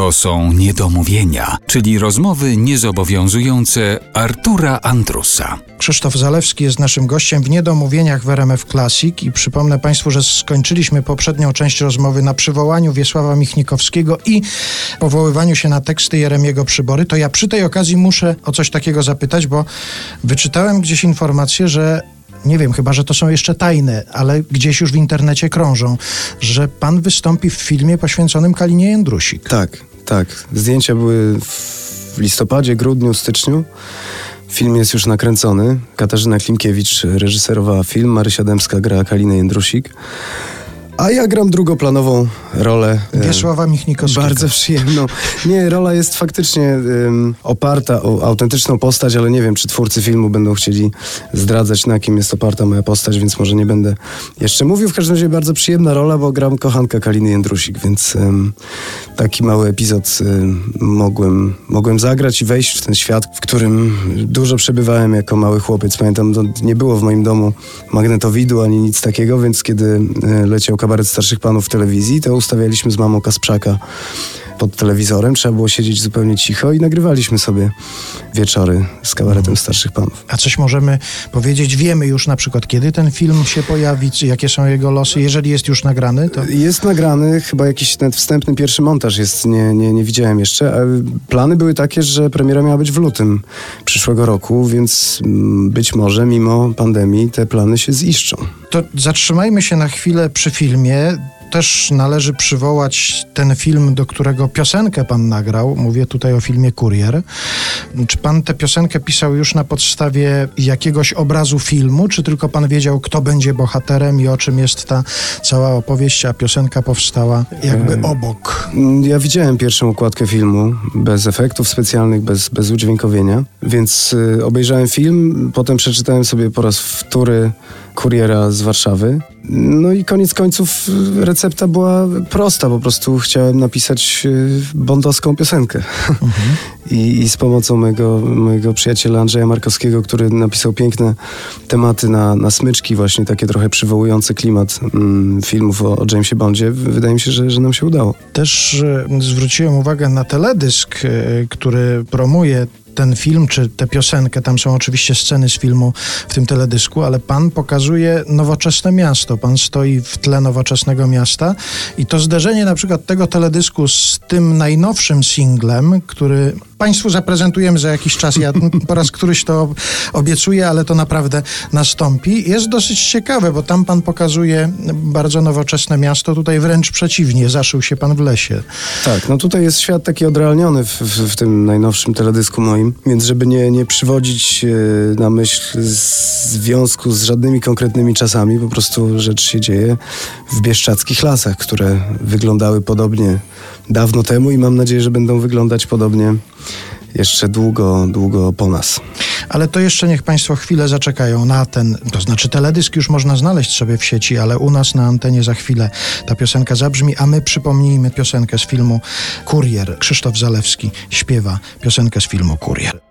To są niedomówienia, czyli rozmowy niezobowiązujące Artura Andrusa. Krzysztof Zalewski jest naszym gościem w Niedomówieniach w RMF Classic i przypomnę Państwu, że skończyliśmy poprzednią część rozmowy na przywołaniu Wiesława Michnikowskiego i powoływaniu się na teksty Jeremiego Przybory. To ja przy tej okazji muszę o coś takiego zapytać, bo wyczytałem gdzieś informację, że nie wiem, chyba że to są jeszcze tajne, ale gdzieś już w internecie krążą, że pan wystąpi w filmie poświęconym Kalinie Jędrusik. Tak, tak. Zdjęcia były w listopadzie, grudniu, styczniu. Film jest już nakręcony. Katarzyna Klimkiewicz reżyserowała film, Marysia Dębska gra Kalinę Jędrusik. A ja gram drugoplanową rolę. e, Wiesława Michnikowskiego. Bardzo przyjemną. Nie, rola jest faktycznie ym, oparta o autentyczną postać, ale nie wiem, czy twórcy filmu będą chcieli zdradzać, na kim jest oparta moja postać, więc może nie będę jeszcze mówił. W każdym razie bardzo przyjemna rola, bo gram kochanka Kaliny Jędrusik, więc ym, taki mały epizod ym, mogłem, mogłem zagrać i wejść w ten świat, w którym dużo przebywałem jako mały chłopiec. Pamiętam, to nie było w moim domu magnetowidu ani nic takiego, więc kiedy y, leciał kabaret starszych panów w telewizji, to ustawialiśmy z mamą Kasprzaka pod telewizorem. Trzeba było siedzieć zupełnie cicho i nagrywaliśmy sobie wieczory z kabaretem starszych panów. A coś możemy powiedzieć? Wiemy już na przykład, kiedy ten film się pojawi, czy jakie są jego losy. Jeżeli jest już nagrany, to Jest nagrany, chyba jakiś nawet wstępny pierwszy montaż jest, nie, nie, nie widziałem jeszcze. ale Plany były takie, że premiera miała być w lutym przyszłego roku, więc mm, być może mimo pandemii te plany się ziszczą. To zatrzymajmy się na chwilę przy filmie. Też należy przywołać ten film, do którego piosenkę pan nagrał. Mówię tutaj o filmie Kurier. Czy pan tę piosenkę pisał już na podstawie jakiegoś obrazu filmu, czy tylko pan wiedział, kto będzie bohaterem i o czym jest ta cała opowieść, a piosenka powstała jakby obok? Ja widziałem pierwszą okładkę filmu bez efektów specjalnych, bez, bez udźwiękowienia, więc y, obejrzałem film, potem przeczytałem sobie po raz wtóry kuriera z Warszawy. No i koniec końców y, recepta była prosta, po prostu chciałem napisać y, bondowską piosenkę. I, I z pomocą mojego, mojego przyjaciela Andrzeja Markowskiego, który napisał piękne tematy na, na smyczki, właśnie takie trochę przywołujące klimat mm, filmów o, o Jamesie Bondzie, wydaje mi się, że, że nam się udało. Też e, zwróciłem uwagę na teledysk, który promuje ten film, czy tę piosenkę. Tam są oczywiście sceny z filmu w tym teledysku, ale pan pokazuje nowoczesne miasto. Pan stoi w tle nowoczesnego miasta i to zderzenie na przykład tego teledysku z tym najnowszym singlem, który Państwu zaprezentujemy za jakiś czas. Ja po raz któryś to obiecuję, ale to naprawdę nastąpi. Jest dosyć ciekawe, bo tam pan pokazuje bardzo nowoczesne miasto. Tutaj wręcz przeciwnie, zaszył się pan w lesie. Tak, no tutaj jest świat taki odrealniony w, w, w tym najnowszym teledysku moim, więc żeby nie, nie przywodzić e, na myśl związku z żadnymi konkretnymi czasami, po prostu rzecz się dzieje w bieszczadzkich lasach, które wyglądały podobnie dawno temu i mam nadzieję, że będą wyglądać podobnie jeszcze długo, długo po nas. Ale to jeszcze niech Państwo chwilę zaczekają na ten, to znaczy teledysk już można znaleźć sobie w sieci, ale u nas na antenie za chwilę ta piosenka zabrzmi, a my przypomnijmy piosenkę z filmu Kurier. Krzysztof Zalewski śpiewa piosenkę z filmu Kurier.